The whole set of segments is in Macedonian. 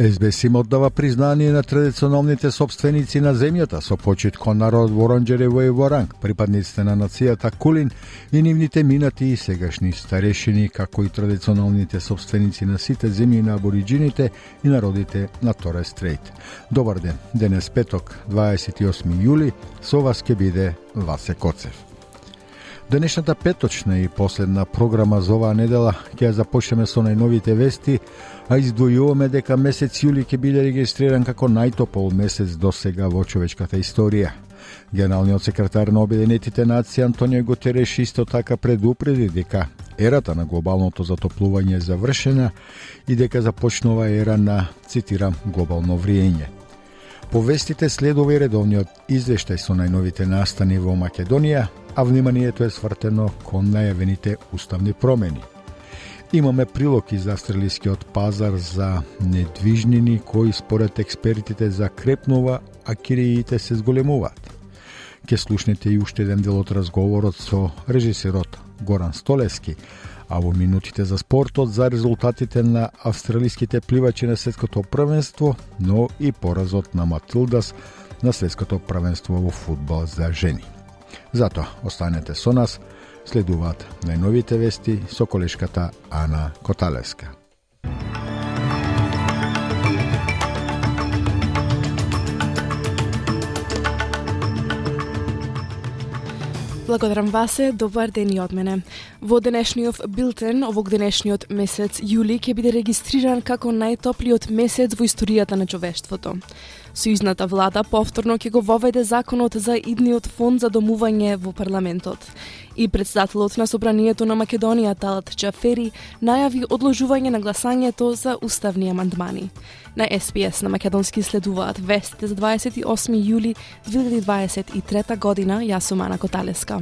СБС им оддава признание на традиционалните собственици на земјата со почит кон народ Воронџерево и Воранг, припадниците на нацијата Кулин и нивните минати и сегашни старешини, како и традиционалните собственици на сите земји на абориджините и народите на Торе Стрейт. Добар ден, денес петок, 28 јули, со вас ке биде Васе Коцев. Денешната петочна и последна програма за оваа недела ќе ја започнеме со најновите вести, а издвојуваме дека месец јули ќе биде регистриран како најтопол месец до сега во човечката историја. Генералниот секретар на Обединетите нации Антонио Гутереш исто така предупреди дека ерата на глобалното затоплување е завршена и дека започнува ера на, цитирам, глобално вриење. Повестите следува и редовниот извештај со најновите настани во Македонија, а вниманието е свртено кон најавените уставни промени. Имаме прилог за австралискиот пазар за недвижнини кои според експертите закрепнува, а кириите се зголемуваат. Ке слушнете и уште еден дел од разговорот со режисерот Горан Столески, а во минутите за спортот за резултатите на австралиските пливачи на светското првенство, но и поразот на Матилдас на светското првенство во фудбал за жени. Затоа, останете со нас, следуваат најновите вести со колешката Ана Коталеска. Благодарам Васе, добар ден и од мене. Во денешниот билтен, овог денешниот месец јули ќе биде регистриран како најтоплиот месец во историјата на човештвото. Сојузната влада повторно ќе го воведе законот за идниот фонд за домување во парламентот. И председателот на Собранието на Македонија Талат Чафери најави одложување на гласањето за уставни амандмани. На СПС на Македонски следуваат вестите за 28 јули 2023 година. Јас сум Ана Коталеска.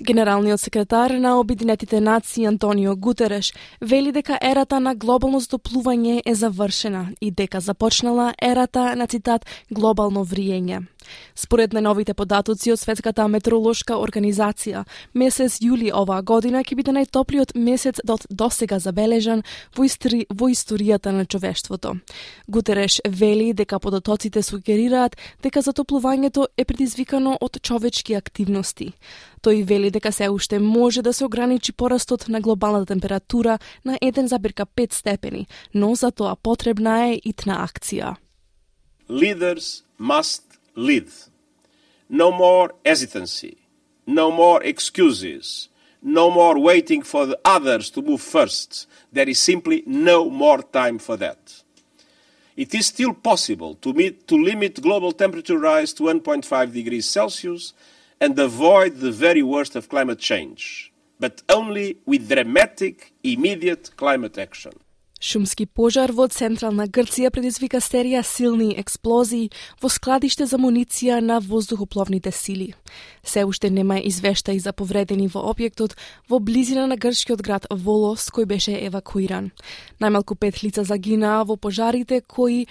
Генералниот секретар на Обединетите нации Антонио Гутереш вели дека ерата на глобално затоплување е завршена и дека започнала ерата на цитат глобално вриење. Според најновите податоци од Светската метеоролошка организација, месец јули оваа година ќе биде најтоплиот месец до досега забележан во, истри... во историјата на човештвото. Гутереш вели дека податоците сугерираат дека затоплувањето е предизвикано од човечки активности. Тој вели дека се уште може да се ограничи порастот на глобалната температура на 1,5 степени, но за тоа потребна е итна акција. Leaders must lead. No more hesitancy, no more excuses, no more waiting for the others to move first. There is simply no more time for that. It is still possible to, meet, to limit global temperature rise to 1.5 degrees Celsius and avoid the very worst of climate change, but only with dramatic, immediate climate action. Шумски пожар во централна Грција предизвика серија силни експлозии во складиште за муниција на воздухопловните сили. Се уште нема извештаи за повредени во објектот во близина на грчкиот град Волос кој беше евакуиран. Најмалку пет лица загинаа во пожарите кои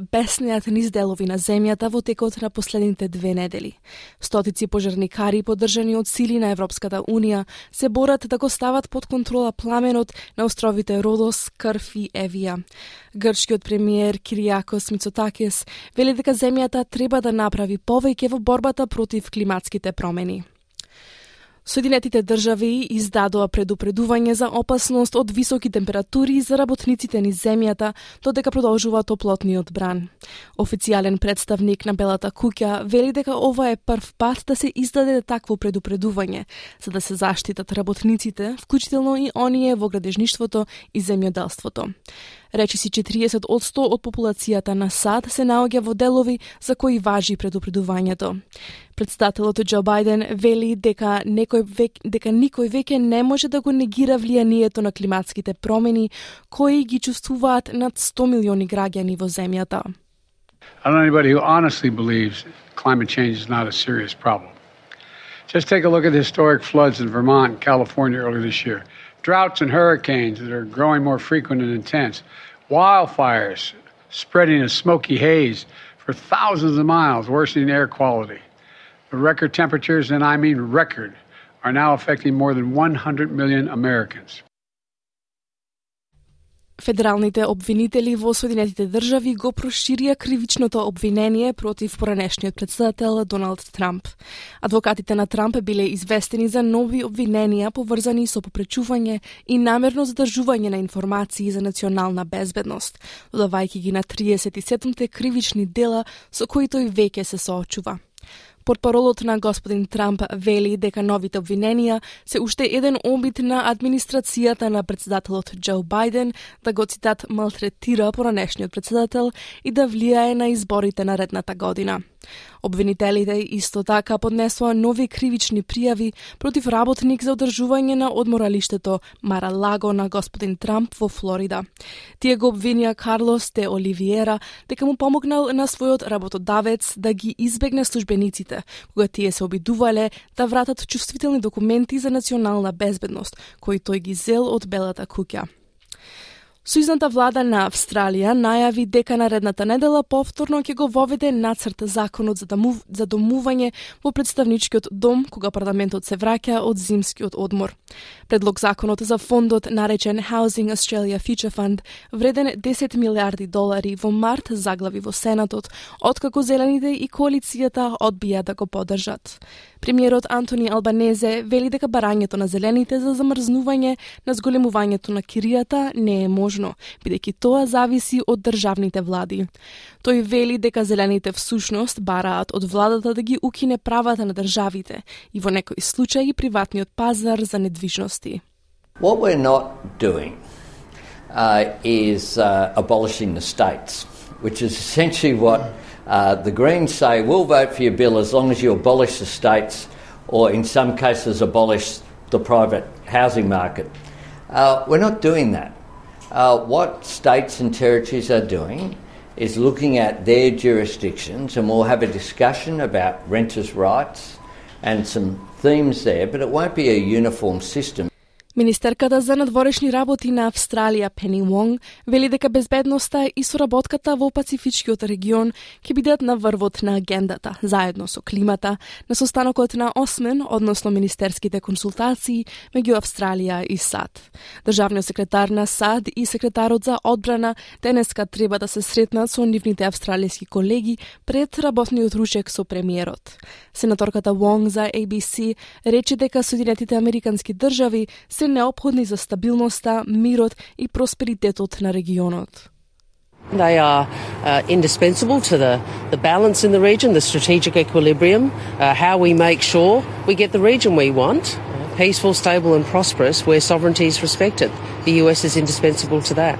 беснеат низ делови на земјата во текот на последните две недели. Стотици пожарникари, поддржани од сили на Европската Унија, се борат да го стават под контрола пламенот на островите Родос, Крф и Евија. Грчкиот премиер Кириакос Мицотакес вели дека земјата треба да направи повеќе во борбата против климатските промени. Соединетите држави издадоа предупредување за опасност од високи температури за работниците низ земјата, додека продолжува топлотниот бран. Официјален представник на Белата куќа вели дека ова е прв пат да се издаде такво предупредување, за да се заштитат работниците, вклучително и оние во градежништвото и земјоделството. Речиси 40 од 100 од популацијата на САД се наоѓа во делови за кои важи предупредувањето. Председателот Џо Бајден вели дека некој век, дека никој веќе не може да го негира влијанието на климатските промени кои ги чувствуваат над 100 милиони граѓани во земјата. I don't know anybody who honestly believes climate change is not a serious problem. Just take a look at the historic floods in Vermont and California earlier this year. Droughts and hurricanes that are growing more frequent and intense, wildfires spreading a smoky haze for thousands of miles, worsening air quality. The record temperatures, and I mean record, are now affecting more than 100 million Americans. Федералните обвинители во Соединетите држави го проширија кривичното обвинение против поранешниот председател Доналд Трамп. Адвокатите на Трамп биле известени за нови обвиненија поврзани со попречување и намерно задржување на информации за национална безбедност, додавајќи ги на 37 кривични дела со кои тој веќе се соочува. Портпаролот на господин Трамп вели дека новите обвиненија се уште еден обид на администрацијата на председателот Џо Бајден да го цитат малтретира поранешниот председател и да влијае на изборите наредната година. Обвинителите исто така поднесоа нови кривични пријави против работник за одржување на одморалиштето Маралаго на господин Трамп во Флорида. Тие го обвинија Карлос де Оливиера дека му помогнал на својот работодавец да ги избегне службениците, кога тие се обидувале да вратат чувствителни документи за национална безбедност, кои тој ги зел од Белата куќа. Сојузната влада на Австралија најави дека наредната недела повторно ќе го воведе нацрт законот за, домув, за домување во представничкиот дом кога парламентот се враќа од зимскиот одмор. Предлог законот за фондот наречен Housing Australia Future Fund вреден 10 милиарди долари во март заглави во Сенатот, откако Зелените и коалицијата одбија да го поддржат. Премиерот Антони Албанезе вели дека барањето на Зелените за замрзнување на зголемувањето на киријата не е можно бидејќи тоа зависи од државните влади. Тој вели дека зелените всушност бараат од владата да ги укине правата на државите и во некои случаи приватниот пазар за недвижности. What we're not doing uh, is uh, abolishing the states, which is essentially what uh, the Greens say we'll vote for your bill as long as you abolish the states or, in some cases, abolish the private housing market. Uh, we're not doing that. Uh, what states and territories are doing is looking at their jurisdictions, and we'll have a discussion about renters' rights and some themes there, but it won't be a uniform system. Министерката за надворешни работи на Австралија Пени Вонг вели дека безбедноста и соработката во Пацифичкиот регион ќе бидат на врвот на агендата, заедно со климата, на состанокот на Осмен, односно министерските консултации меѓу Австралија и САД. Државниот секретар на САД и секретарот за одбрана денеска треба да се сретнат со нивните австралијски колеги пред работниот ручек со премиерот. Сенаторката Вонг за ABC рече дека Соединетите Американски држави се необходни за стабилноста, мирот и просперитетот на регионот. They are uh, indispensable to the, the balance in the region, the strategic equilibrium, uh, how we make sure we get the region we want, peaceful, stable, and prosperous, where sovereignty is respected. The US is indispensable to that.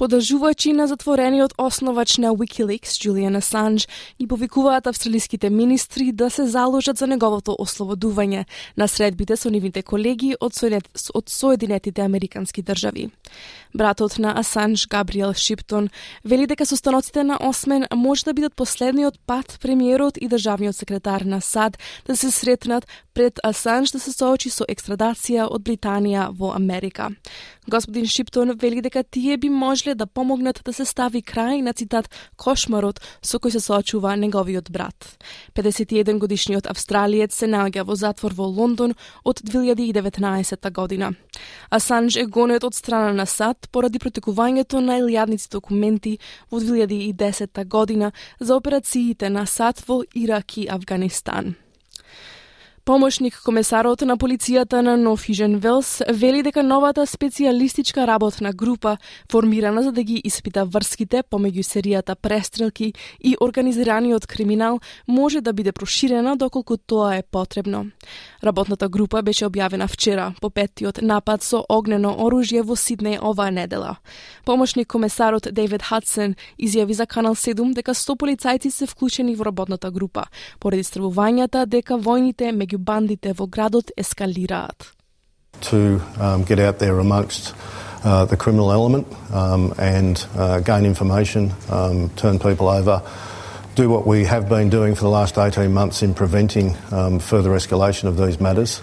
Подржувачи на затворениот основач на Wikileaks, Julian Assange, ги повикуваат австралиските министри да се заложат за неговото ослободување на средбите со нивните колеги од, од Соединетите Американски држави. Братот на Асанж, Габриел Шиптон, вели дека состаноците на Осмен може да бидат последниот пат премиерот и државниот секретар на САД да се сретнат пред Асанж да се соочи со екстрадација од Британија во Америка. Господин Шиптон вели дека тие би можеле да помогнат да се стави крај на цитат кошмарот со кој се соочува неговиот брат. 51 годишниот австралиец се наоѓа во затвор во Лондон од 2019 година. Асанж е гонет од страна на САД поради протекувањето на илјадници документи во 2010 година за операциите на САД во Ирак и Афганистан. Помошник комесарот на полицијата на Нофижен Велс вели дека новата специјалистичка работна група, формирана за да ги испита врските помеѓу серијата престрелки и организираниот криминал, може да биде проширена доколку тоа е потребно. Работната група беше објавена вчера по петтиот напад со огнено оружје во Сиднеј оваа недела. Помошник комесарот Дейвид Хадсен изјави за Канал 7 дека 100 полицајци се вклучени во работната група, поради стравувањата дека војните To um, get out there amongst uh, the criminal element um, and uh, gain information, um, turn people over, do what we have been doing for the last 18 months in preventing um, further escalation of these matters.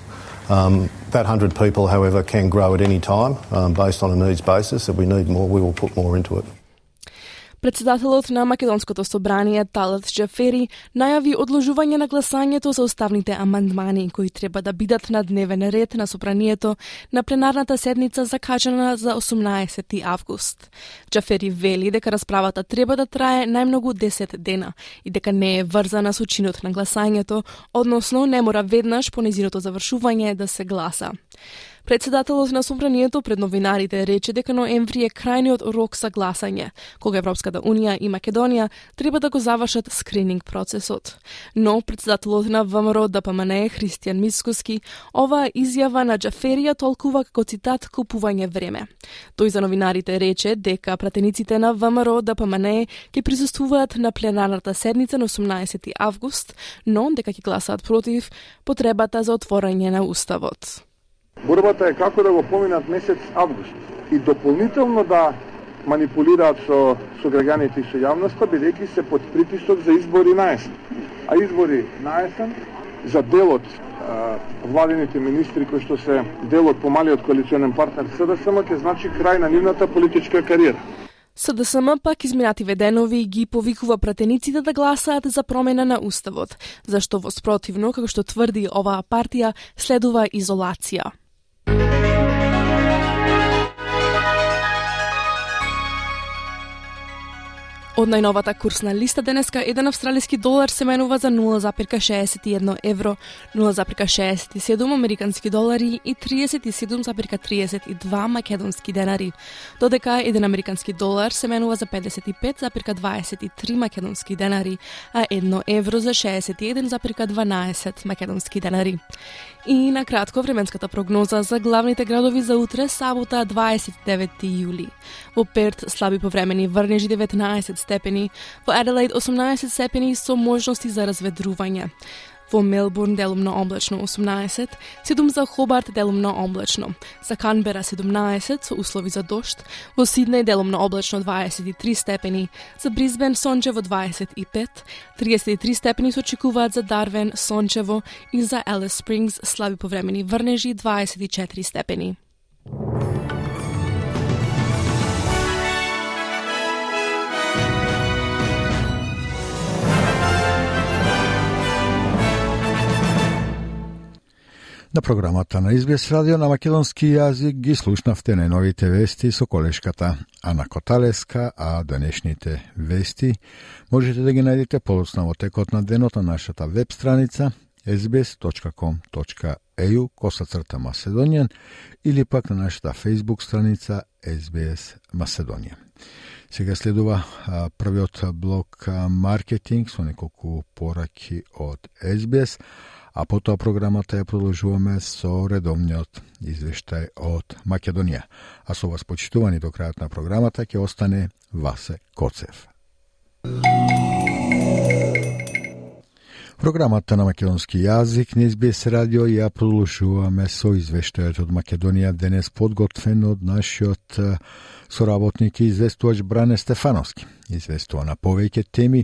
Um, that 100 people, however, can grow at any time um, based on a needs basis. If we need more, we will put more into it. Председателот на Македонското собрание Талат Джафери најави одложување на гласањето за уставните амандмани кои треба да бидат на дневен ред на собранието на пленарната седница закажана за 18 август. Джафери вели дека расправата треба да трае најмногу 10 дена и дека не е врзана со чинот на гласањето, односно не мора веднаш по незиното завршување да се гласа. Председателот на собранието пред новинарите рече дека ноември е крајниот рок за гласање, кога Европската Унија и Македонија треба да го завршат скрининг процесот. Но председателот на ВМРО ДПМН Христијан Мискуски оваа изјава на Джаферија толкува како цитат купување време. Тој за новинарите рече дека пратениците на ВМРО ДПМН ќе присуствуваат на пленарната седница на 18 август, но дека ќе гласаат против потребата за отворање на уставот. Борбата е како да го поминат месец август и дополнително да манипулираат со, со граѓаните и со јавноста, бидејќи се под притисок за избори на есен. А избори на есен за делот а, владините министри кои што се делот помалиот коалиционен партнер СДСМ ќе значи крај на нивната политичка кариера. СДСМ пак изминативе денови ги повикува пратениците да гласаат за промена на уставот, зашто во спротивно, како што тврди оваа партија, следува изолација. Од најновата курсна листа денеска еден австралиски долар се менува за 0,61 евро, 0,67 американски долари и 37,32 македонски денари. Додека еден американски долар се менува за 55,23 македонски денари, а едно евро за 61,12 македонски денари. И на кратко временската прогноза за главните градови за утре сабота 29 јули. Во Перт слаби повремени врнежи 19 степени, во Аделаид 18 степени со можности за разведрување. Во Мелбурн делумно облачно 18, 7 за Хобарт делумно облачно, за Канбера 17 со услови за дошт, во Сиднеј делумно облачно 23 степени, за Бризбен сончево 25, 33 степени се очекуваат за Дарвен сончево и за Елес Спрингс слаби повремени врнежи 24 степени. На програмата на Избес радио на македонски јазик ги слушнавте најновите вести со колешката Ана Коталеска, а денешните вести можете да ги најдете подоцна во текот на денот на нашата веб страница sbs.com.eu косацрта Macedonian или пак на нашата Facebook страница SBS Маседонија. Сега следува а, првиот блок а, маркетинг со неколку пораки од SBS, а потоа програмата ја продолжуваме со редовниот извештај од Македонија. А со вас почитувани до крајот на програмата ќе остане Васе Коцев. Програмата на македонски јазик на СБС радио ја продолжуваме со извештајот од Македонија денес подготвен од нашиот соработник и известувач Бране Стефановски. Известува на повеќе теми,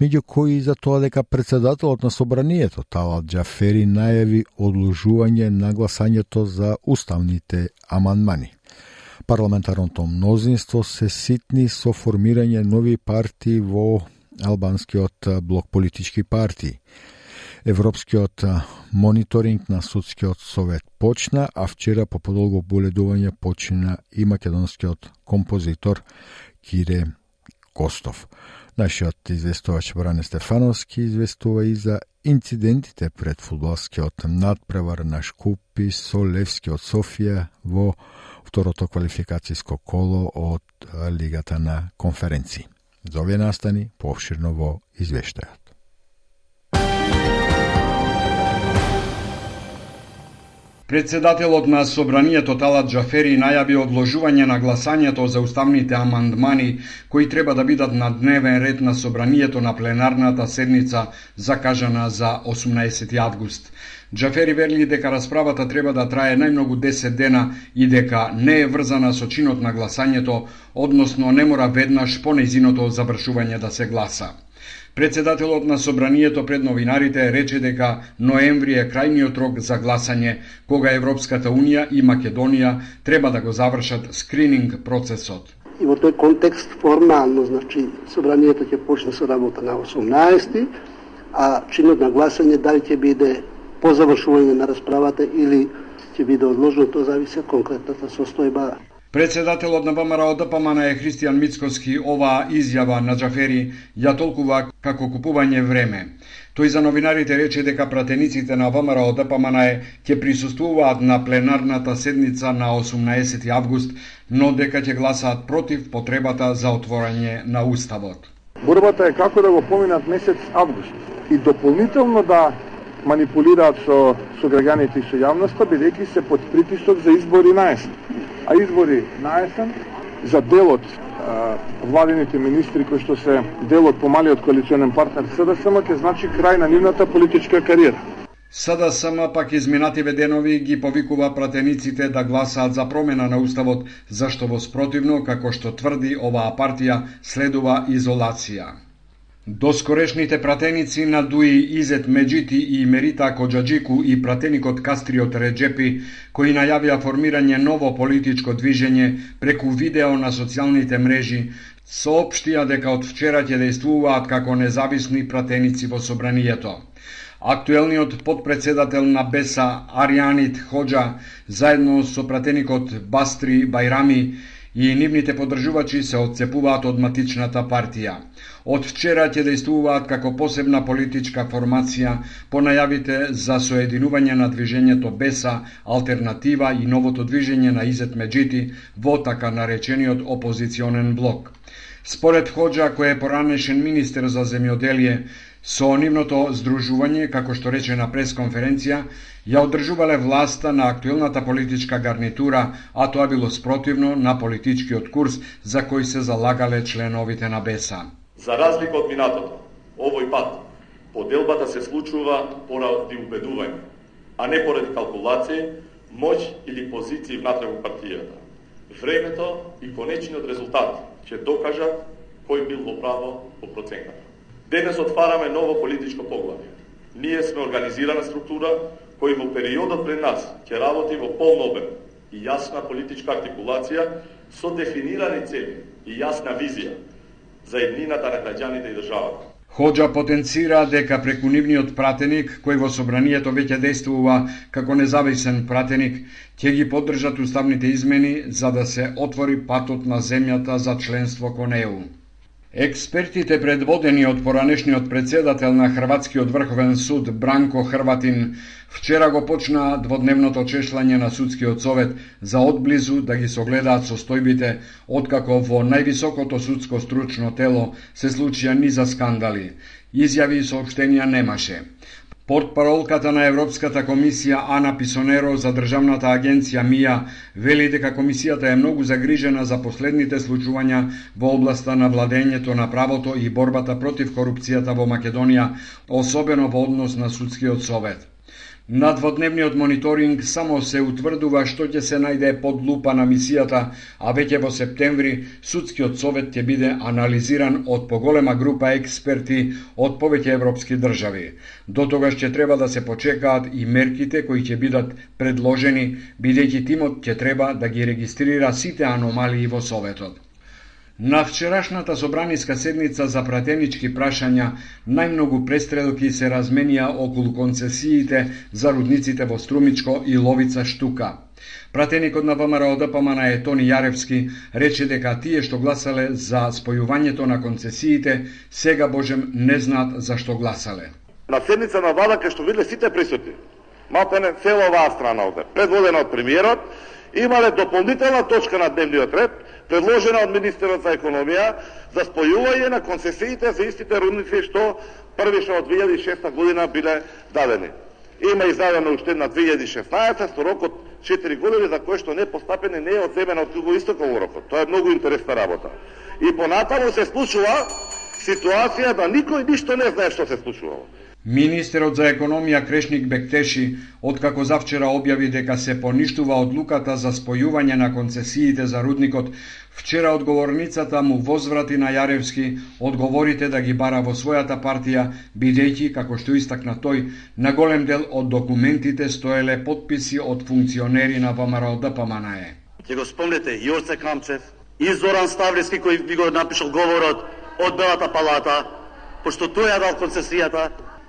меѓу кои за тоа дека председателот на собранието Талат Джафери најави одложување на гласањето за уставните амандмани. Парламентарното мнозинство се ситни со формирање нови партии во албанскиот блок политички партии. Европскиот мониторинг на судскиот совет почна, а вчера по подолго боледување почина и македонскиот композитор Кире Костов. Нашиот известувач Бране Стефановски известува и за инцидентите пред фудбалскиот надпревар на Шкупи со Левскиот Софија во второто квалификацијско коло од Лигата на конференции. За овие настани пообширно во извештајот. Председателот на Собранието Талат Джафери најави одложување на гласањето за уставните амандмани кои треба да бидат на дневен ред на Собранието на пленарната седница закажана за 18 август. Джафери верли дека расправата треба да трае најмногу 10 дена и дека не е врзана со чинот на гласањето, односно не мора веднаш по незиното завршување да се гласа. Председателот на собранието пред новинарите рече дека ноември е крајниот рок за гласање, кога Европската Унија и Македонија треба да го завршат скрининг процесот. И во тој контекст формално, значи, собранието ќе почне со работа на 18 а чинот на гласање дали ќе биде по завршување на расправата или ќе биде одложено, тоа зависи од конкретната состојба Председателот на ВМРО ДПМН е Христијан Мицкоски оваа изјава на Джафери ја толкува како купување време. Тој за новинарите рече дека пратениците на ВМРО ДПМН ќе присуствуваат на пленарната седница на 18 август, но дека ќе гласаат против потребата за отворање на Уставот. Борбата е како да го поминат месец август и дополнително да манипулираат со, со граѓаните и со јавноста, бидејќи се под притисок за избори на есен. А избори на есен за делот владините министри кои што се делот помалиот коалиционен партнер СДСМ ќе значи крај на нивната политичка кариера. СДСМ пак изминативе денови ги повикува пратениците да гласаат за промена на уставот, зашто во спротивно, како што тврди оваа партија, следува изолација. Доскорешните пратеници на Дуи Изет Меджити и Мерита Коджаджику и пратеникот Кастриот Реджепи, кои најавија формирање ново политичко движење преку видео на социјалните мрежи, соопштија дека од вчера ќе действуваат како независни пратеници во собранието. Актуелниот подпредседател на БЕСА Арианит Ходжа, заедно со пратеникот Бастри Байрами, и нивните поддржувачи се одцепуваат од матичната партија. Од вчера ќе действуваат како посебна политичка формација по најавите за соединување на движењето Беса, Алтернатива и новото движење на Изет Меджити во така наречениот опозиционен блок. Според Ходжа, кој е поранешен министер за земјоделие, со нивното здружување, како што рече на пресконференција, ја одржувале власта на актуелната политичка гарнитура, а тоа било спротивно на политичкиот курс за кој се залагале членовите на БЕСА. За разлика од минатото, овој пат поделбата се случува поради убедување, а не поради калкулација, моќ или позиции внатре во партијата. Времето и конечниот резултат ќе докажат кој бил во право по проценката. Денес отвараме ново политичко поглавје. Ние сме организирана структура кој во периодот пред нас ќе работи во полн обем и јасна политичка артикулација со дефинирани цели и јасна визија за еднината на граѓаните и државата. Ходжа потенцира дека преку нивниот пратеник, кој во собранието веќе действува како независен пратеник, ќе ги поддржат уставните измени за да се отвори патот на земјата за членство кон ЕУ. Експертите предводени од поранешниот председател на Хрватскиот врховен суд Бранко Хрватин вчера го почна дводневното чешлање на судскиот совет за одблизу да ги согледаат состојбите откако во највисокото судско стручно тело се случија низа скандали. Изјави и сообштенија немаше. Портпаролката на Европската комисија Ана Писонеро за Државната агенција МИА вели дека комисијата е многу загрижена за последните случувања во областа на владењето на правото и борбата против корупцијата во Македонија, особено во однос на судскиот совет. На дводневниот мониторинг само се утврдува што ќе се најде под лупа на мисијата, а веќе во септември судскиот совет ќе биде анализиран од поголема група експерти од повеќе европски држави. До тогаш ќе треба да се почекаат и мерките кои ќе бидат предложени, бидејќи тимот ќе треба да ги регистрира сите аномалии во советот. На вчерашната собраниска седница за пратенички прашања најмногу престрелки се разменија околу концесиите за рудниците во Струмичко и Ловица Штука. Пратеникот на ВМРО ДПМН е Тони Јаревски рече дека тие што гласале за спојувањето на концесиите сега божем не знаат за што гласале. На седница на влада кај што виделе сите присутни, малку не цела оваа страна овде, предводена од премиерот, имале дополнителна точка на дневниот ред предложена од министерот за економија за спојување на концесиите за истите рудници што првично од 2006 година биле дадени. Има издадено уште на 2016 со рокот 4 години за кој што не постапени не е одземена од Југоистокот истоков рокот. Тоа е многу интересна работа. И понатаму се случува ситуација да никој ништо не знае што се случувало. Министерот за економија Крешник Бектеши откако завчера објави дека се поништува одлуката за спојување на концесиите за рудникот, вчера одговорницата му возврати на Јаревски одговорите да ги бара во својата партија, бидејќи, како што истакна тој, на голем дел од документите стоеле подписи од функционери на ВМРО ДПМНЕ. Ќе го спомнете Јорце Камчев и Зоран Ставлевски кој ви го напишал говорот од Белата палата, пошто тој ја дал концесијата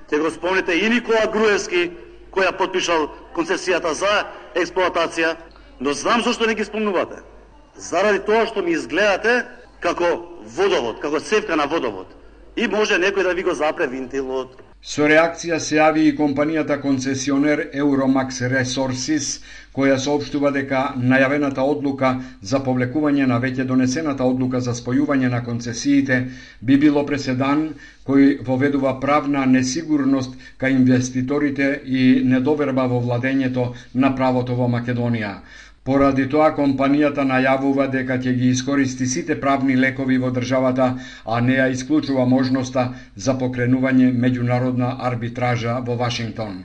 Ќе го спомнете и Никола Груевски, која подпишал концесијата за експлоатација, но знам зашто не ги спомнувате. Заради тоа што ми изгледате како водовод, како цевка на водовод. И може некој да ви го запре винтилот, Со реакција се јави и компанијата концесионер Euromax Resources, која соопштува дека најавената одлука за повлекување на веќе донесената одлука за спојување на концесиите би било преседан кој воведува правна несигурност кај инвеститорите и недоверба во владењето на правото во Македонија. Поради тоа компанијата најавува дека ќе ги искористи сите правни лекови во државата, а не ја исклучува можноста за покренување меѓународна арбитража во Вашингтон.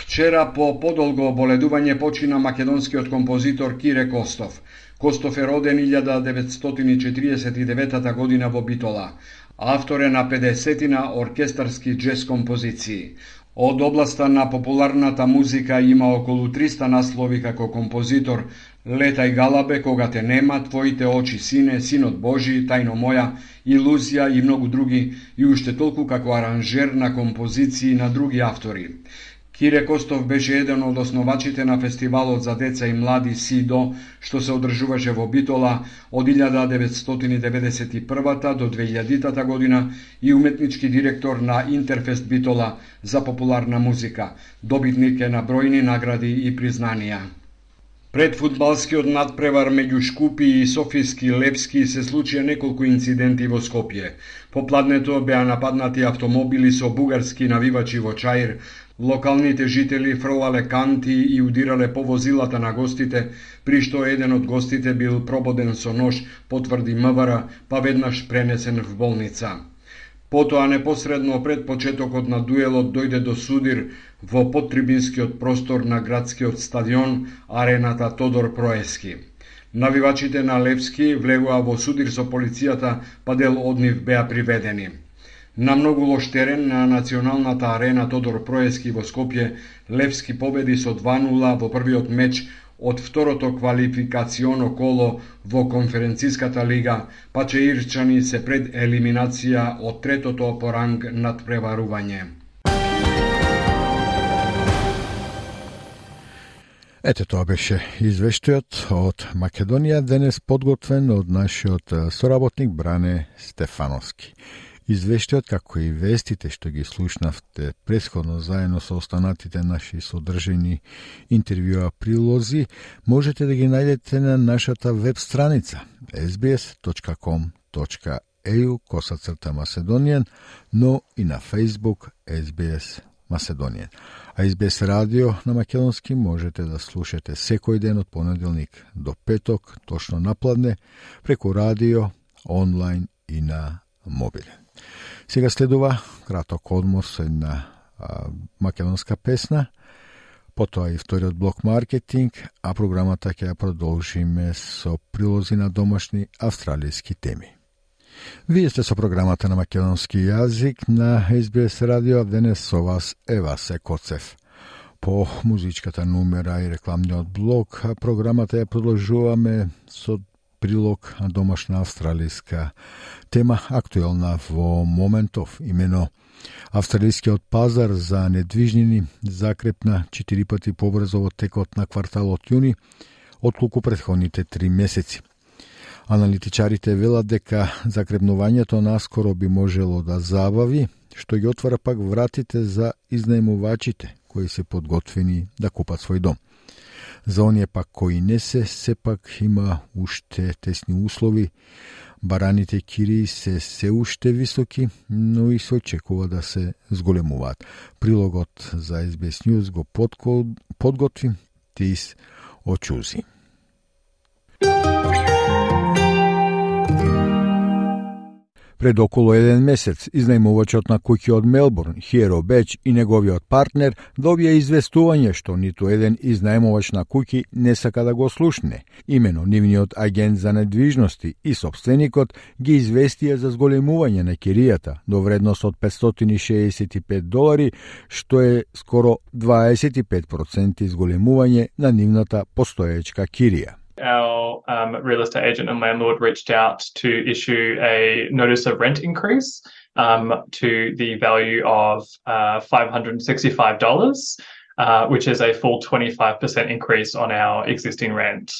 Вчера по подолго оболедување почина македонскиот композитор Кире Костов. Костов е роден 1949 година во Битола. Автор е на 50 оркестарски джез композиции. Од областа на популарната музика има околу 300 наслови како композитор Летај галабе кога те нема, Твоите очи сине, Синот Божи, Тајно моја, Илузија и многу други и уште толку како аранжер на композиции на други автори. Кире Костов беше еден од основачите на фестивалот за деца и млади СИДО, што се одржуваше во Битола од 1991 до 2000 година и уметнички директор на Интерфест Битола за популарна музика. Добитник е на бројни награди и признанија. Пред фудбалскиот надпревар меѓу Шкупи и Софиски Лепски се случија неколку инциденти во Скопје. Попладнето беа нападнати автомобили со бугарски навивачи во Чаир, Локалните жители фрлале канти и удирале по возилата на гостите, при што еден од гостите бил прободен со нож, потврди МВР, па веднаш пренесен в болница. Потоа непосредно пред почетокот на дуелот дојде до судир во подтрибинскиот простор на градскиот стадион арената Тодор Проески. Навивачите на Левски влегоа во судир со полицијата, па дел од нив беа приведени. На многу лош терен на националната арена Тодор Проески во Скопје, Левски победи со 2-0 во првиот меч од второто квалификационо коло во конференциската лига, па че Ирчани се пред елиминација од третото по ранг надпреварување. Ете тоа беше извештајот од Македонија денес подготвен од нашиот соработник Бране Стефановски. Извештајот, како и вестите што ги слушнавте предходно заедно со останатите наши содржени интервјуа прилози, можете да ги најдете на нашата веб страница sbs.com.eu косацрта Macedonian, но и на Facebook SBS Macedonian. А SBS радио на македонски можете да слушате секој ден од понеделник до петок, точно напладне, преку радио, онлайн и на мобилен. Сега следува краток одмор со една а, македонска песна, потоа и вториот блок маркетинг, а програмата ќе ја продолжиме со прилози на домашни австралијски теми. Вие сте со програмата на македонски јазик на SBS радио, денес со вас Ева Секоцев. По музичката нумера и рекламниот блок, програмата ја продолжуваме со прилог на домашна австралиска тема актуелна во моментов, имено Австралискиот пазар за недвижнини закрепна 4 пати побрзо во текот на кварталот јуни, отколку предходните три месеци. Аналитичарите велат дека закрепнувањето наскоро би можело да забави, што ги отвара пак вратите за изнаемувачите кои се подготвени да купат свој дом. За оние пак кои не се, сепак има уште тесни услови. Бараните кири се се уште високи, но и се очекува да се зголемуваат. Прилогот за SBS News го подготви Тис Очузи. Пред околу еден месец, изнајмувачот на куќи од Мелбурн, Хиеро Беч и неговиот партнер добија известување што ниту еден изнајмувач на куќи не сака да го слушне. Имено нивниот агент за недвижности и собственикот ги известија за зголемување на киријата до вредност од 565 долари, што е скоро 25% зголемување на нивната постоечка кирија. Our um, real estate agent and landlord reached out to issue a notice of rent increase um, to the value of uh, $565, uh, which is a full 25% increase on our existing rent.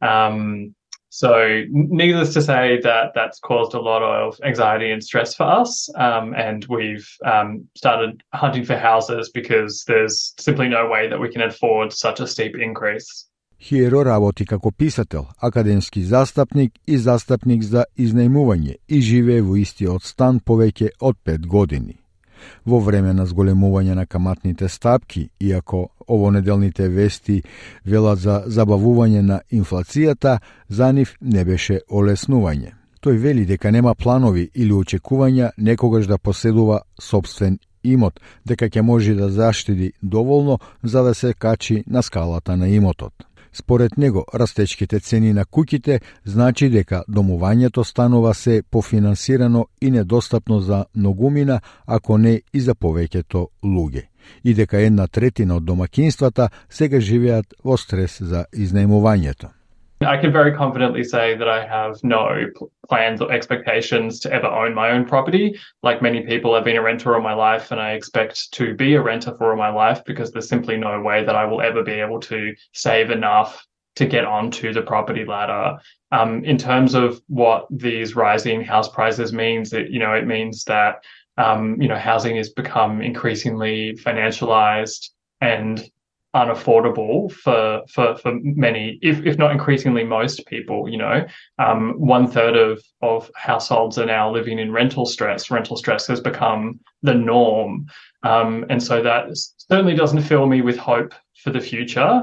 Um, so, needless to say, that that's caused a lot of anxiety and stress for us. Um, and we've um, started hunting for houses because there's simply no way that we can afford such a steep increase. Хиеро работи како писател, академски застапник и застапник за изнајмување и живее во истиот стан повеќе од 5 години. Во време на зголемување на каматните стапки, иако овонеделните вести велат за забавување на инфлацијата, за нив не беше олеснување. Тој вели дека нема планови или очекувања некогаш да поседува собствен имот, дека ќе може да заштеди доволно за да се качи на скалата на имотот. Според него, растечките цени на куќите значи дека домувањето станува се пофинансирано и недостапно за многумина, ако не и за повеќето луѓе. И дека една третина од домакинствата сега живеат во стрес за изнајмувањето. I can very confidently say that I have no plans or expectations to ever own my own property. Like many people, I've been a renter all my life and I expect to be a renter for all my life because there's simply no way that I will ever be able to save enough to get onto the property ladder. Um, in terms of what these rising house prices means, it, you know, it means that, um, you know, housing has become increasingly financialized and unaffordable for for for many, if if not increasingly most people. You know, um, one third of of households are now living in rental stress. Rental stress has become the norm, um, and so that certainly doesn't fill me with hope for the future.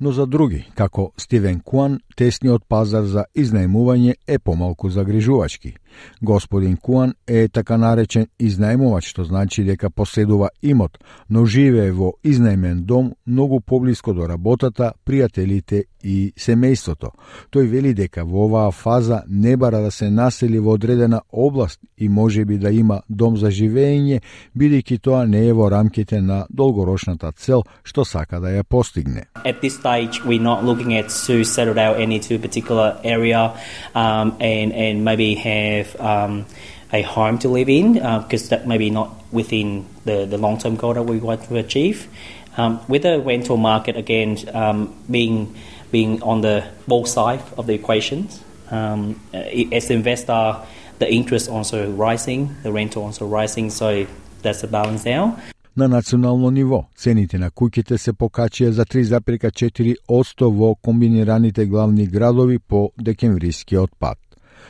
No, za drugi, kako Steven Kwan, тесниот пазар за изнајмување е помалку загрижувачки. Господин Куан е така наречен изнајмувач, што значи дека поседува имот, но живее во изнајмен дом многу поблиско до работата, пријателите и семејството. Тој вели дека во оваа фаза не бара да се насели во одредена област и може би да има дом за живење, бидејќи тоа не е во рамките на долгорочната цел што сака да ја постигне. At this stage we're not looking at to settle down any to a particular area um, and and maybe have um, a home to live in because uh, that maybe not within the, the long term goal that we want to achieve. Um, with the rental market again um, being being on the both side of the equations, um, as the investor, the interest also rising, the rental also rising, so that's the balance now. На национално ниво, цените на куќите се покачија за 3,4% во комбинираните главни градови по декемврискиот пат.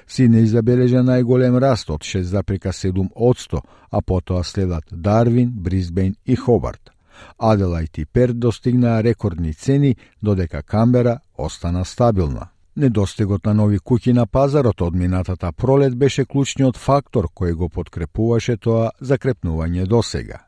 Сиднеј забележа најголем раст од 6,7%, а потоа следат Дарвин, Брисбен и Хобарт. Аделајт и Перт достигнаа рекордни цени, додека Камбера остана стабилна. Недостигот на нови куќи на пазарот од минатата пролет беше клучниот фактор кој го подкрепуваше тоа закрепнување до сега.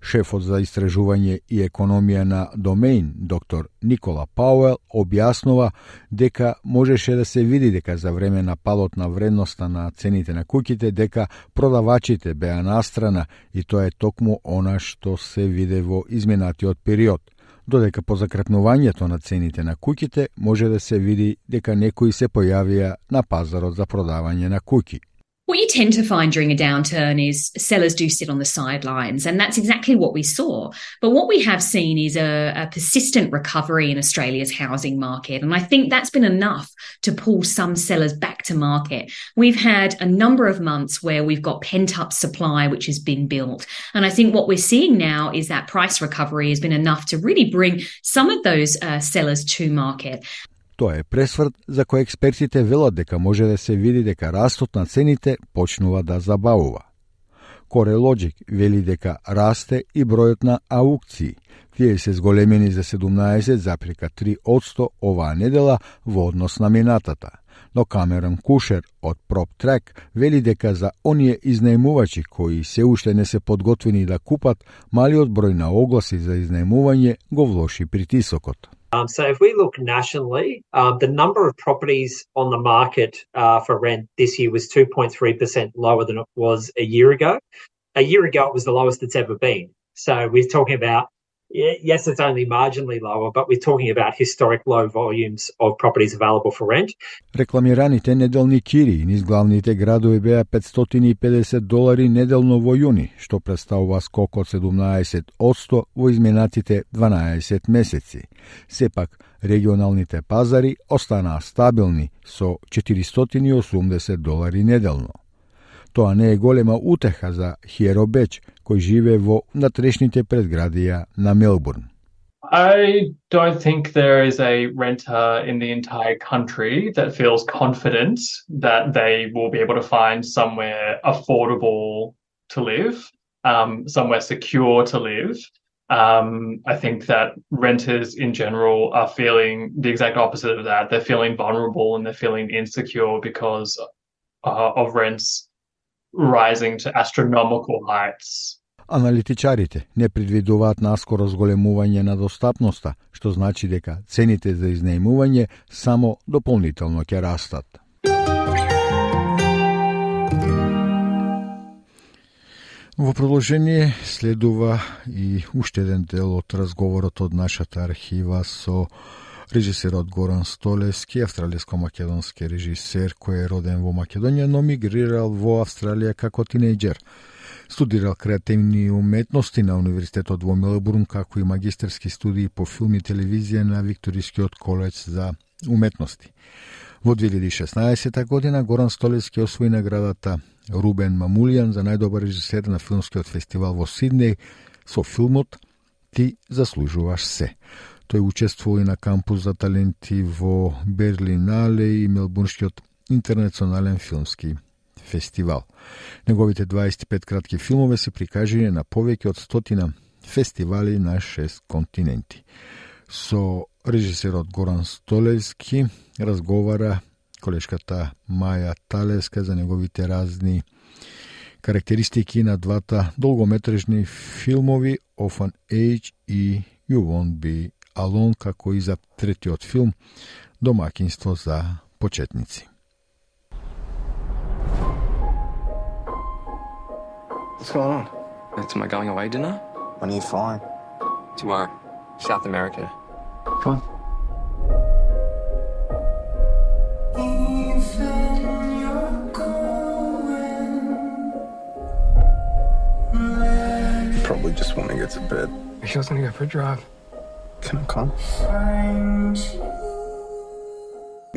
Шефот за истражување и економија на домеин, доктор Никола Пауел, објаснува дека можеше да се види дека за време на палот на вредноста на цените на куќите, дека продавачите беа настрана и тоа е токму она што се виде во изминатиот период додека по закрепнувањето на цените на куќите може да се види дека некои се појавија на пазарот за продавање на куќи. What you tend to find during a downturn is sellers do sit on the sidelines, and that's exactly what we saw. But what we have seen is a, a, persistent recovery in Australia's housing market, and I think that's been enough to pull some sellers back to market. We've had a number of months where we've got pent up supply which has been built, and I think what we're seeing now is that price recovery has been enough to really bring some of those uh, sellers to market. Тоа е пресврт за кој експертите велат дека може да се види дека растот на цените почнува да забавува. Корелоджик вели дека расте и бројот на аукции. Тие се зголемени за 17,3% оваа недела во однос на минатата. но Камерон Кушер од PropTrack вели дека за оние изнајмувачи кои се уште не се подготвени да купат, малиот број на огласи за изнајмување го влоши притисокот. Um, so if we look nationally, uh, the number of properties on the market uh, for rent this year was 2.3% lower than it was a year ago. A year ago, it was the lowest it's ever been. So we're talking about yes, it's only marginally lower, but we're talking about historic low volumes of properties available for rent. Рекламираните неделни кири низ главните градови беа 550 долари неделно во јуни, што представува скок од 17% во изминатите 12 месеци. Сепак, регионалните пазари останаа стабилни со 480 долари неделно. Тоа не е голема утеха за Хиеро Беч, кој живе во натрешните предградија на Мелбурн. I don't think there is a renter in the entire country that feels confident that they will be able to find somewhere affordable to live, um, somewhere secure to live. Um, I think that renters in general are feeling the exact opposite of that. They're feeling vulnerable and they're feeling insecure because uh, of rents rising to astronomical heights. Аналитичарите не предвидуваат наскоро зголемување на достапноста, што значи дека цените за изнајмување само дополнително ќе растат. Во продолжение следува и уште еден дел од разговорот од нашата архива со режисерот Горан Столевски, австралијско-македонски режисер кој е роден во Македонија, но мигрирал во Австралија како тинејџер. Студирал креативни уметности на Универзитетот во Мелбурн, како и магистерски студии по филм и телевизија на Викторискиот коледж за уметности. Во 2016 година Горан Столевски освои наградата Рубен Мамулијан за најдобар режисер на филмскиот фестивал во Сиднеј со филмот Ти заслужуваш се. Тој учествува и на кампус за таленти во Берлинале и Мелбурнскиот интернационален филмски фестивал. Неговите 25 кратки филмови се прикажени на повеќе од стотина фестивали на шест континенти. Со режисерот Горан Столевски разговара колешката Маја Талеска за неговите разни карактеристики на двата долгометражни филмови Of an Age и You Won't Be Алон, како и за третиот филм Домакинство за почетници. What's going on? It's my going away dinner. When are you flying? Tomorrow. South America. Come on. You probably just want to get to bed. She was to go for a drive. Така. Can I?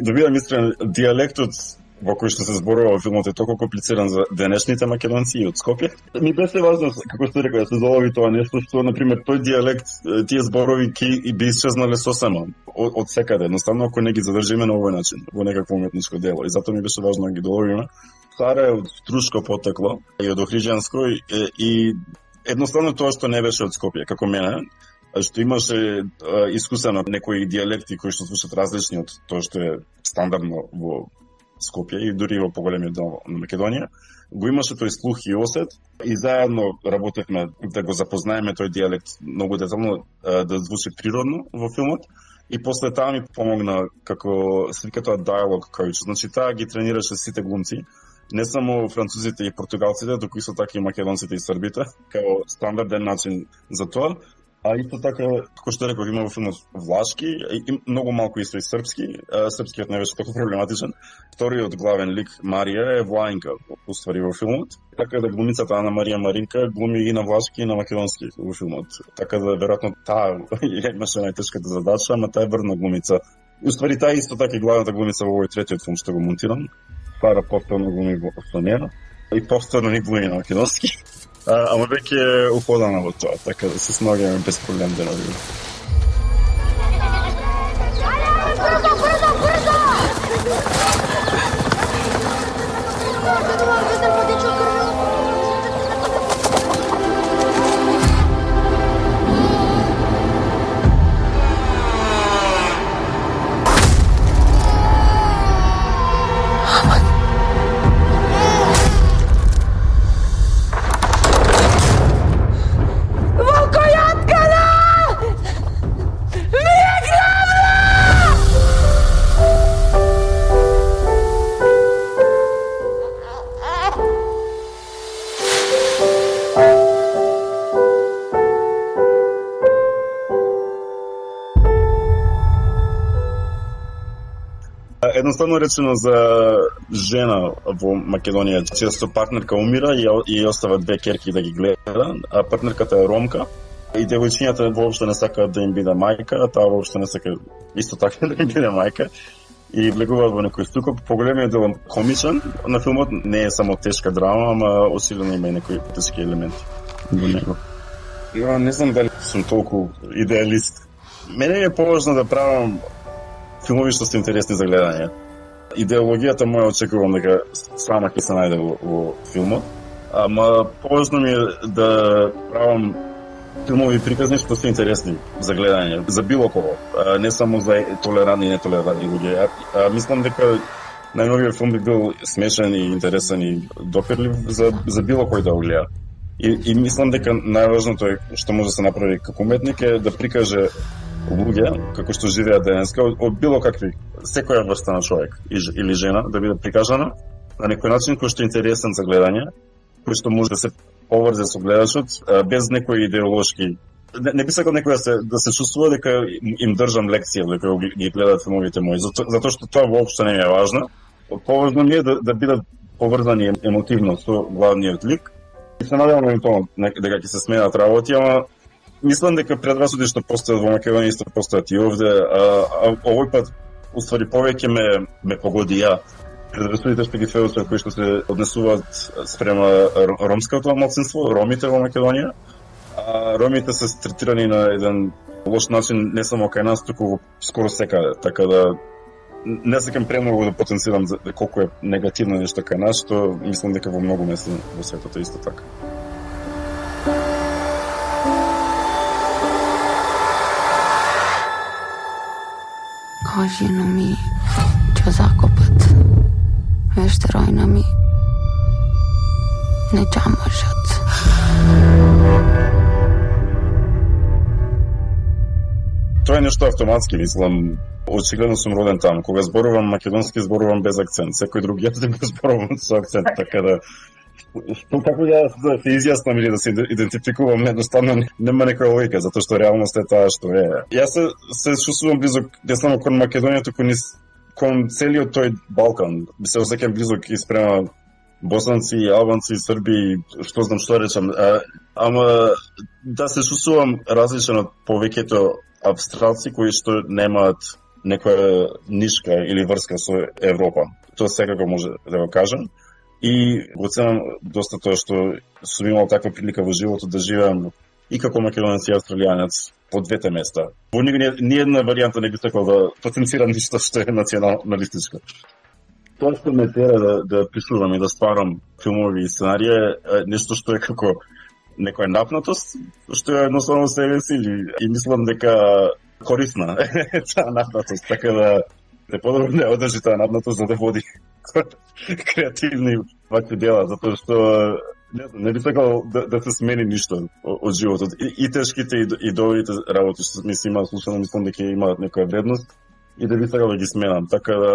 Добивам искрен диалектот во кој што се зборува во филмот е толку комплициран за денешните македонци и од Скопје. Ми беше важно, како што реков, да се залови тоа нешто што, на пример, тој диалект, тие зборови ки и би исчезнале сосема од, од секаде, едноставно ако не ги задржиме на овој начин, во некакво уметничко дело. И затоа ми беше важно да ги доловиме. Сара е од Струшко потекло и од Охриджанско и, и едноставно тоа што не беше од Скопје, како мене, што имаше искусено некои диалекти кои што слушат различни од тоа што е стандардно во Скопје и дури во поголемиот дел на Македонија, го имаше тој слух и осет и заедно работевме да го запознаеме тој диалект многу детално да звучи природно во филмот и после таа ми помогна како сликата диалог кој значи таа ги тренираше сите глумци не само французите и португалците, туку исто така и македонците и србите, како стандарден начин за тоа. А исто така, како што реков, има во филмот влашки, и многу малку исто и српски. Српскиот не беше толку проблематичен. Вториот главен лик Марија е Влаенка, уствари во филмот. Така да глумицата Ана Марија Маринка глуми и на влашки и на македонски во филмот. Така да веројатно таа имаше најтешката задача, ама таа е врна глумица. Уствари таа исто така и главната глумица во овој третиот филм што го монтирам. Пара повторно глуми во Слонена и повторно ни глуми на македонски. А, ама веќе е уходана во тоа, така да се сногаме без проблем да Едноставно речено за жена во Македонија, често партнерка умира и, и остава две керки да ги гледа, а партнерката е ромка. И девојчињата воопшто не сакаат да им биде мајка, а таа воопшто не сака исто така да им биде мајка и влегуваат во некој стукоп. Поголемиот дел комичен на филмот не е само тешка драма, ама осилено има и некои тешки елементи во него. Ја не знам дали сум толку идеалист. Мене е поважно да правам филмови што се интересни за гледање. Идеологијата моја очекувам дека сама ќе се најде во, во филмот, ама поважно ми е да правам филмови приказни што се интересни за гледање, за било кого, не само за толерантни и нетолерантни луѓе. А, мислам дека најновиот филм би бил смешен и интересен и допирлив за, за било кој да го гледа. И, и мислам дека најважното е што може да се направи како уметник е да прикаже луѓе како што живеат денеска од, од било какви секоја врста на човек или жена да биде прикажана на некој начин кој што е интересен за гледање, кој што може да се поврзе со гледачот без некои идеолошки не, не би сакал некој да се да се чувствува дека им држам лекција дека ги гледаат филмовите мои зато, затоа што тоа воопшто не ми е важно. Поважно ми е да, да бидат поврзани емотивно со главниот лик. И се надевам на тоа дека ќе се сменат работи, ама мислам дека предрасуди што постојат во Македонија исто постојат и овде, а, а овој пат уствари повеќе ме ме погоди ја што ги сведоцат кои што се однесуваат спрема ромското малцинство, ромите во Македонија. А ромите се третирани на еден лош начин не само кај нас, туку во скоро секаде. Така да не сакам премногу да потенцирам за колку е негативно нешто кај нас, што мислам дека во многу места во светот е исто така. Кажи ми, ќе закопат Вештеројна ми не чамашат. Тоа е нешто автоматски, мислам. Очигледно сум роден таму. Кога зборувам македонски, зборувам без акцент. Секој друг јазик да го зборувам со акцент, така да што како ја да, да се изјаснам или да се идентификувам, едноставно нема некоја логика, затоа што реалност е таа што е. Јас се, се чувствувам близок не само кон Македонија, туку низ кон целиот тој Балкан. Се осеќам близок и спрема босанци, албанци, срби, што знам што речам. А, ама да се чувствувам различен од повеќето австралци кои што немаат некоја нишка или врска со Европа. Тоа секако може да го кажам. И го ценам доста тоа што сум имал таква прилика во животот да живеам и како македонец и австралијанец по двете места. Во ни, ни една варијанта не би сакал да потенцирам ништо што е националистичко. Тоа што ме тера да, да пишувам и да стварам филмови и сценарија е нешто што е како некоја напнатост, што е едноставно себе си и мислам дека корисна таа напнатост, така да те подобро не одржи таа напнатост за да води креативни вакви дела, затоа што не, не би сакал да, да се смени ништо од животот. И, и тешките и, и добрите работи што ми се имаат слушано, мислам дека имаат некоја вредност и да би сакал да ги сменам. Така да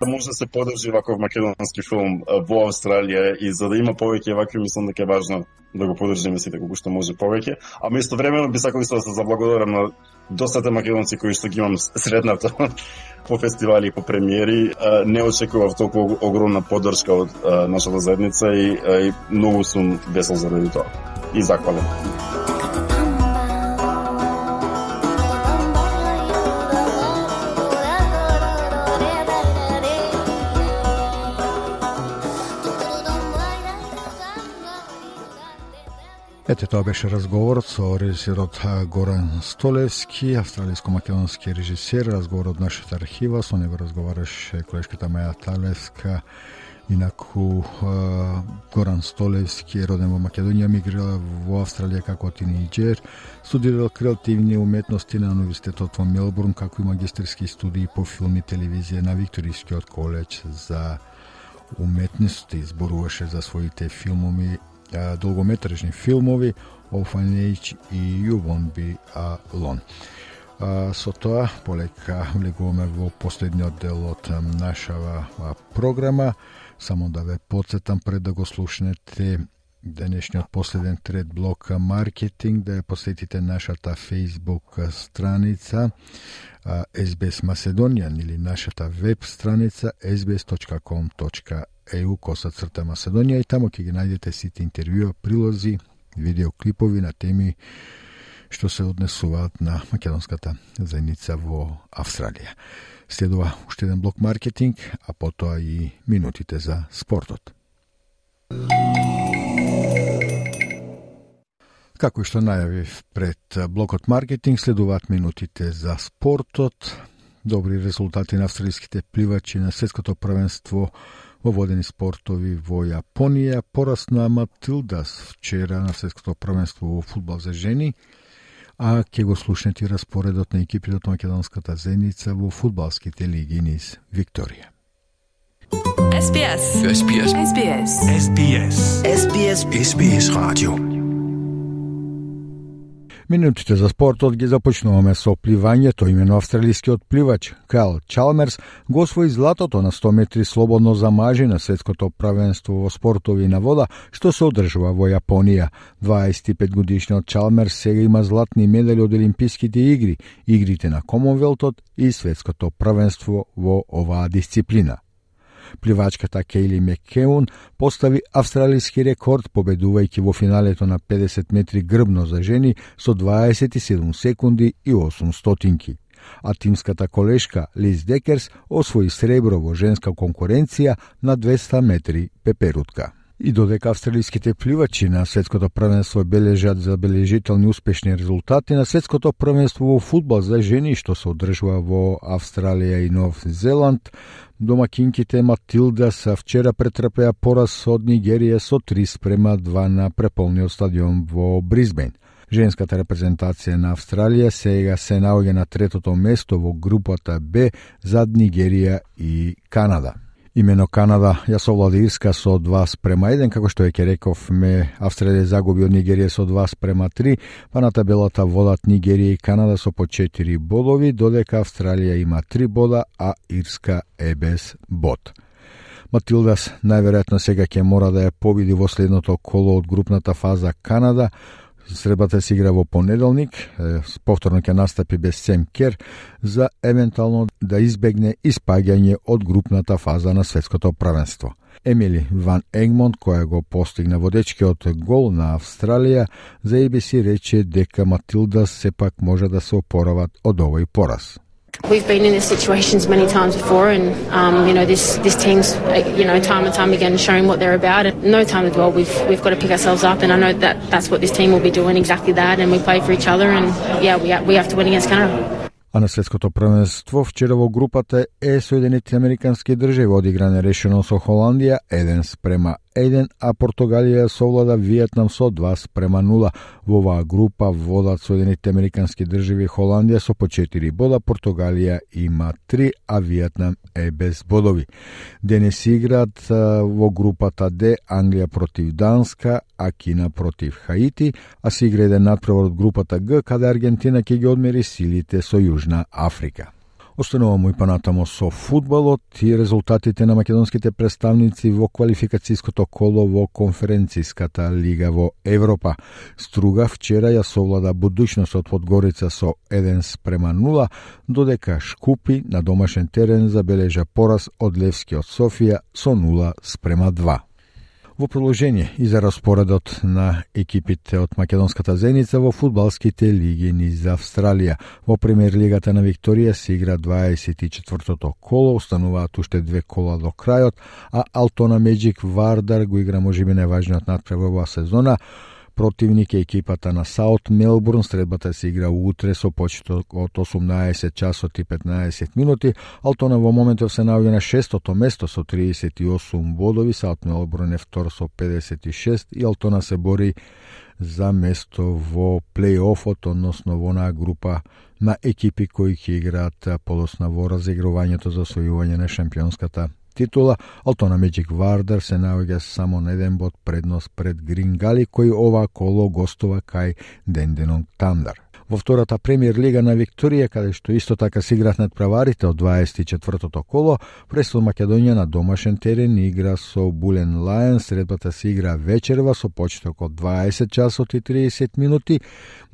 да може да се подржи ваков македонски филм во Австралија и за да има повеќе вакви мислам дека е важно да го подржиме сите колку што може повеќе. А место времено би сакал да се заблагодарам на достата македонци кои што ги имам средната по фестивали и по премиери, не очекував толку огромна поддршка од нашата заедница и, и многу сум весел заради тоа и заквален. Ете, тоа беше разговорот со режисерот Горан Столевски, австралиско-македонски режисер, разговор од нашата архива, со него разговараше колешката Маја Талевска, Инаку Горан Столевски е роден во Македонија, мигрирал во Австралија како тинејџер, студирал креативни уметности на Университетот во Мелбурн, како и магистерски студии по филм и телевизија на Викторискиот колеж за уметности, зборуваше за своите филмови долгометражни филмови Orphanage и You Won't Be Alone. Со тоа, полека влегуваме во последниот дел од нашава програма. Само да ве подсетам пред да го слушнете денешниот последен трет блок маркетинг да ја посетите нашата Facebook страница SBS Macedonian или нашата веб страница EU коса црта Macedonија и таму ќе ги најдете сите интервјуа, прилози, видеоклипови на теми што се однесуваат на македонската заедница во Австралија. Следува уште еден блок маркетинг, а потоа и минутите за спортот. Како што најавив пред блокот маркетинг, следуваат минутите за спортот. Добри резултати на австралиските пливачи на светското првенство во водени спортови во Јапонија. Порас на Матилдас вчера на светското првенство во фудбал за жени, а ќе го слушнете распоредот на екипите од македонската зеница во фудбалските лиги низ Викторија. SBS. SBS. SBS. SBS. SBS. SBS Radio. Минутите за спортот ги започнуваме со пливањето. Имено австралискиот пливач Кайл Чалмерс го освои златото на 100 метри слободно за мажи на светското правенство во спортови на вода, што се одржува во Јапонија. 25 годишниот Чалмерс сега има златни медали од Олимписките игри, игрите на Комонвелтот и светското правенство во оваа дисциплина. Пливачката Кейли Мекеун постави австралиски рекорд победувајќи во финалето на 50 метри грбно за жени со 27 секунди и 8 стотинки. А тимската колешка Лиз Декерс освои сребро во женска конкуренција на 200 метри пеперутка. И додека австралиските пливачи на светското првенство бележат забележителни успешни резултати на светското првенство во фудбал за жени што се одржува во Австралија и Нов Зеланд, домакинките Матилда са вчера претрпеа пораз од Нигерија со 3 спрема 2 на преполниот стадион во Бризбен. Женската репрезентација на Австралија сега се наоѓа на третото место во групата Б зад Нигерија и Канада. Имено Канада ја совлади Ирска со 2 спрема 1, како што ќе реков ме Австралија загуби од Нигерија со 2 спрема 3, па на табелата водат Нигерија и Канада со по 4 бодови, додека Австралија има 3 бода, а Ирска е без бод. Матилдас најверојатно сега ќе мора да ја победи во следното коло од групната фаза Канада, Сребата се игра во понеделник, повторно ќе настапи без Сем Кер за евентуално да избегне испаѓање од групната фаза на светското правенство. Емили Ван Егмонт, која го постигна водечкиот гол на Австралија, за ABC рече дека Матилда сепак може да се опорават од овој пораз. We've been in these situations many times before, and um, you know this this team's you know time and time again showing what they're about. And no time to dwell. We've we've got to pick ourselves up, and I know that that's what this team will be doing exactly that. And we play for each other, and yeah, we we have to win against Canada. А на светското првенство вчера во групата Е Соединетите Американски држави одигране решено со Холандија 1 спрема 1, а Португалија совлада Виетнам со 2 спрема 0. Во оваа група водат Соединените Американски држави Холандија со по 4 бода, Португалија има 3, а Виетнам е без бодови. Денес играат во групата Д Англија против Данска, а Кина против Хаити, а се игра еден надпревар од групата Г, каде Аргентина ќе ги одмери силите со Јужна Африка. Остануваме и понатамо со фудбалот и резултатите на македонските представници во квалификацијското коло во конференцијската лига во Европа. Струга вчера ја совлада будучност од Подгорица со 1 спрема 0, додека Шкупи на домашен терен забележа пораз од Левски од Софија со 0 спрема 2. Во продолжение и за распоредот на екипите од македонската зеница во фудбалските лиги низ Австралија. Во премиер лигата на Викторија се игра 24-тото коло, остануваат уште две кола до крајот, а Алтона Меджик Вардар го игра можеби најважниот натпревар во сезона Противник е екипата на Саут Мелбурн. Средбата се игра утре со почеток од 18 часот и 15 минути. Алтона во моментов се наоѓа на шестото место со 38 бодови. Саут Мелбурн е втор со 56 и Алтона се бори за место во плейофот, односно во на група на екипи кои ќе играат полосна во разигрувањето за освојување на шампионската титула, Алтона Меджик Вардар се наоѓа само на еден бод предност пред Грингали, кој ова коло гостува кај Денденонг Тандар. Во втората премиер лига на Викторија, каде што исто така се играат надправарите од 24-тото коло, Престол Македонија на домашен терен игра со Булен Лајен, средбата се игра вечерва со почеток од 20 часот и 30 минути,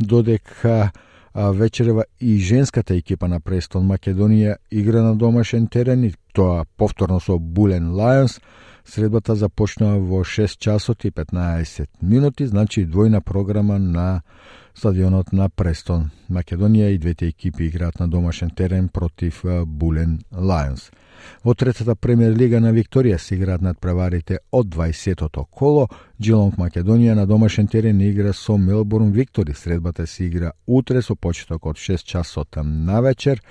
додека вечерева и женската екипа на Престон Македонија игра на домашен терен и тоа повторно со Булен Лајонс. Средбата започнува во 6 часот и 15 минути, значи двојна програма на стадионот на Престон. Македонија и двете екипи играат на домашен терен против Булен Лајонс. Во третата премиер лига на Викторија се играат над преварите од 20-тото коло. Джилонг Македонија на домашен терен игра со Мелбурн Виктори. Средбата се игра утре со почеток од 6 часот на вечер.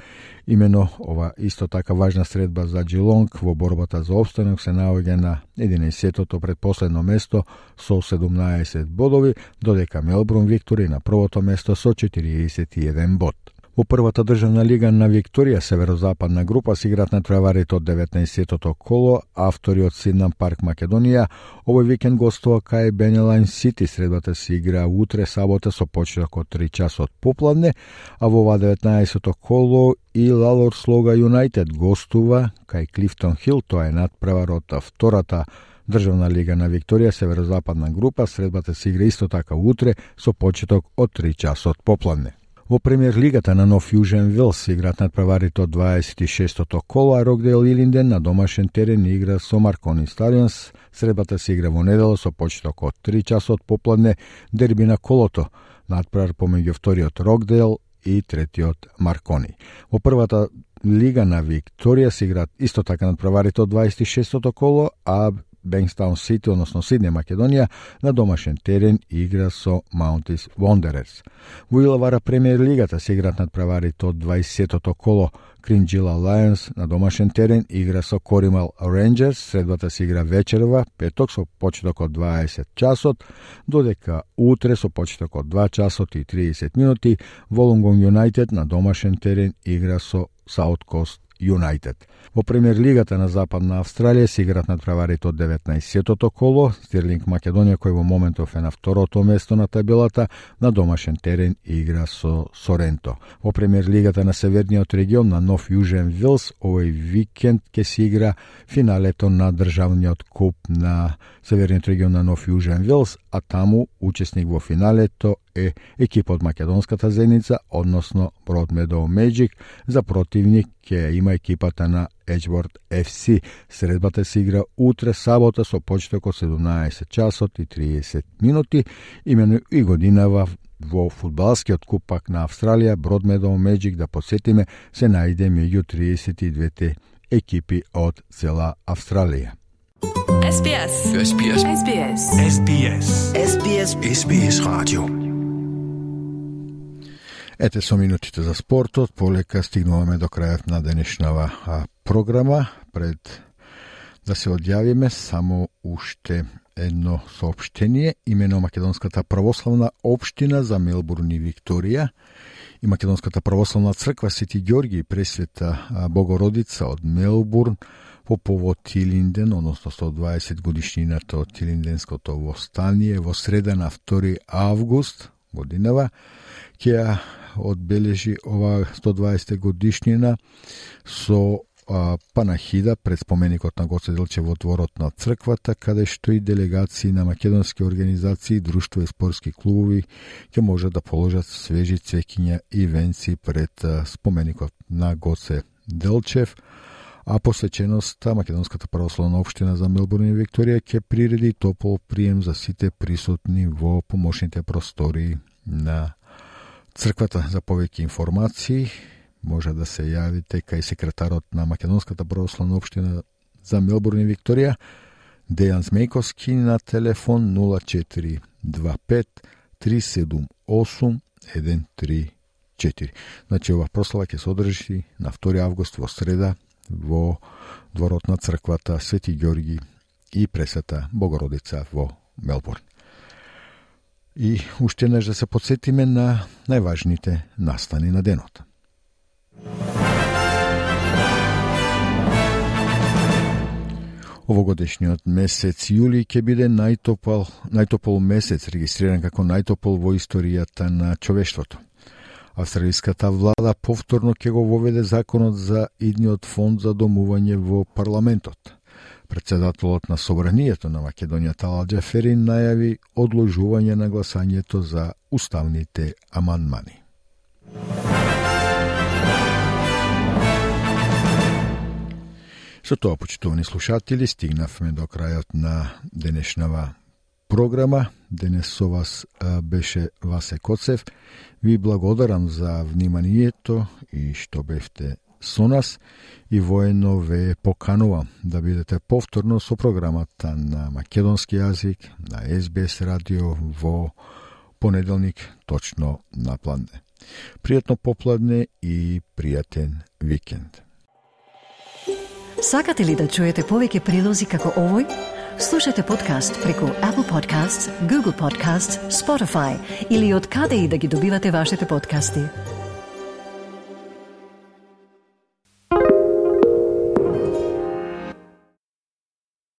Имено ова исто така важна средба за Джилонг во борбата за обстанок се наоѓа на 11-тото предпоследно место со 17 бодови, додека Мелбурн Виктори на првото место со 41 бод. Во првата државна лига на Викторија, северозападна група, се играат на треварите од 19-тото коло, автори од Сиднам Парк Македонија. Овој викенд гостува кај Бенелайн Сити. Средбата се игра утре сабота со почеток од 3 часот попладне, а во ова 19-то коло и Лалор Слога Юнайтед гостува кај Клифтон Хил, тоа е надпревар од втората Државна лига на Викторија, северозападна група, средбата се игра исто така утре со почеток од 3 часот попладне. Во премиер лигата на Нов Јужен Вилс играат надпреварите од 26-тото коло, а Рокдейл Илинден на домашен терен игра со Маркони Стадионс. Сребата се игра во недела со почеток од 3 часот попладне, дерби на колото, надпревар помеѓу вториот Рокдейл и третиот Маркони. Во првата лига на Викторија се играат исто така надпреварите од 26-тото коло, а Бенгстаун Сити, односно Сидне Македонија, на домашен терен игра со Маунтис Вондерерс. Во Илавара премиер лигата се играат надправарите од 20-тото коло Кринджила Лајонс на домашен терен игра со Коримал Рейнджерс, средбата се игра вечерва, петок со почеток од 20 часот, додека утре со почеток од 2 часот и 30 минути Волунгон Юнайтед на домашен терен игра со Саут Кост Юнайтед. Во премиер лигата на Западна Австралија се на надпреварите од 19-тото коло, Стирлинг Македонија кој во моментов е на второто место на табелата, на домашен терен игра со Соренто. Во премиер лигата на Северниот регион на Нов Јужен Вилс овој викенд ќе се игра финалето на државниот куп на Северниот регион на Нов Јужен Вилс, а таму учесник во финалето е екипа од Македонската зеница, односно Бродмедо Меджик, за противник ќе има екипата на Edgeworth FC. Средбата се игра утре сабота со почеток од 17 часот и 30 минути. Имено и годинава во фудбалскиот купак на Австралија Бродмедо Меджик да подсетиме се најде меѓу 32 екипи од цела Австралија. SBS. SBS. SBS. SBS. SBS. SBS Radio. Ете со минутите за спортот, полека стигнуваме до крајот на денешнава програма. Пред да се одјавиме, само уште едно сообщение Имено Македонската православна општина за Мелбурн и Викторија и Македонската православна црква Свети Ѓорги пресвета Богородица од Мелбурн по повод Тилинден, односно 120 годишнината од Тилинденското востание во среда на 2 август годинава ќе одбележи ова 120 годишнина со а, панахида пред споменикот на Гоце Делче во дворот на црквата, каде што и делегации на македонски организации, друштва и спортски клубови ќе може да положат свежи цвекиња и венци пред а, споменикот на Гоце Делчев, а посвеченоста Македонската православна општина за Мелбурн и Викторија ќе приреди топол прием за сите присутни во помошните простори на црквата за повеќе информации може да се јавите кај секретарот на Македонската православна општина за Мелбурн и Викторија Дејан Змејковски на телефон 0425 378 134. Значи ова прослава ќе се одржи на 2 август во среда во дворот на црквата Свети Ѓорги и пресвета Богородица во Мелбурн. И уште еднаш да се подсетиме на најважните настани на денот. Овогодишниот месец јули ќе биде најтопол, најтопол месец регистриран како најтопол во историјата на човештвото. Австралиската влада повторно ќе го воведе законот за идниот фонд за домување во парламентот. Председателот на Собранието на Македонија Тала Ферин најави одложување на гласањето за уставните амандмани. Со тоа, почитувани слушатели, стигнавме до крајот на денешнава програма. Денес со вас беше Васе Коцев. Ви благодарам за вниманието и што бевте со нас и воено ве поканувам да бидете повторно со програмата на македонски јазик на SBS радио во понеделник точно на пладне. Пријатно попладне и пријатен викенд. Сакате ли да чуете повеќе прилози како овој? Слушате подкаст преку Apple Podcasts, Google Podcasts, Spotify или од каде и да ги добивате вашите подкасти.